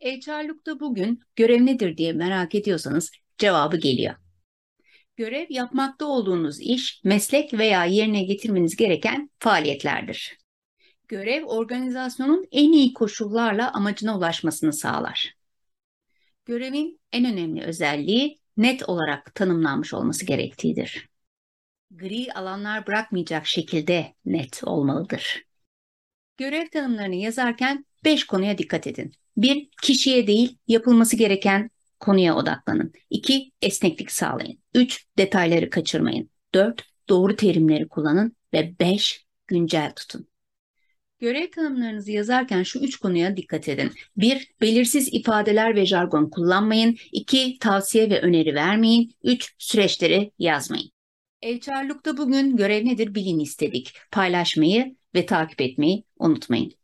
HR'lukta bugün görev nedir diye merak ediyorsanız cevabı geliyor. Görev yapmakta olduğunuz iş, meslek veya yerine getirmeniz gereken faaliyetlerdir. Görev organizasyonun en iyi koşullarla amacına ulaşmasını sağlar. Görevin en önemli özelliği net olarak tanımlanmış olması gerektiğidir. Gri alanlar bırakmayacak şekilde net olmalıdır. Görev tanımlarını yazarken 5 konuya dikkat edin. 1. Kişiye değil, yapılması gereken konuya odaklanın. 2. Esneklik sağlayın. 3. Detayları kaçırmayın. 4. Doğru terimleri kullanın ve 5. Güncel tutun. Görev tanımlarınızı yazarken şu üç konuya dikkat edin. 1. Belirsiz ifadeler ve jargon kullanmayın. 2. Tavsiye ve öneri vermeyin. 3. Süreçleri yazmayın. HR'lukta bugün görev nedir bilin istedik. Paylaşmayı ve takip etmeyi unutmayın.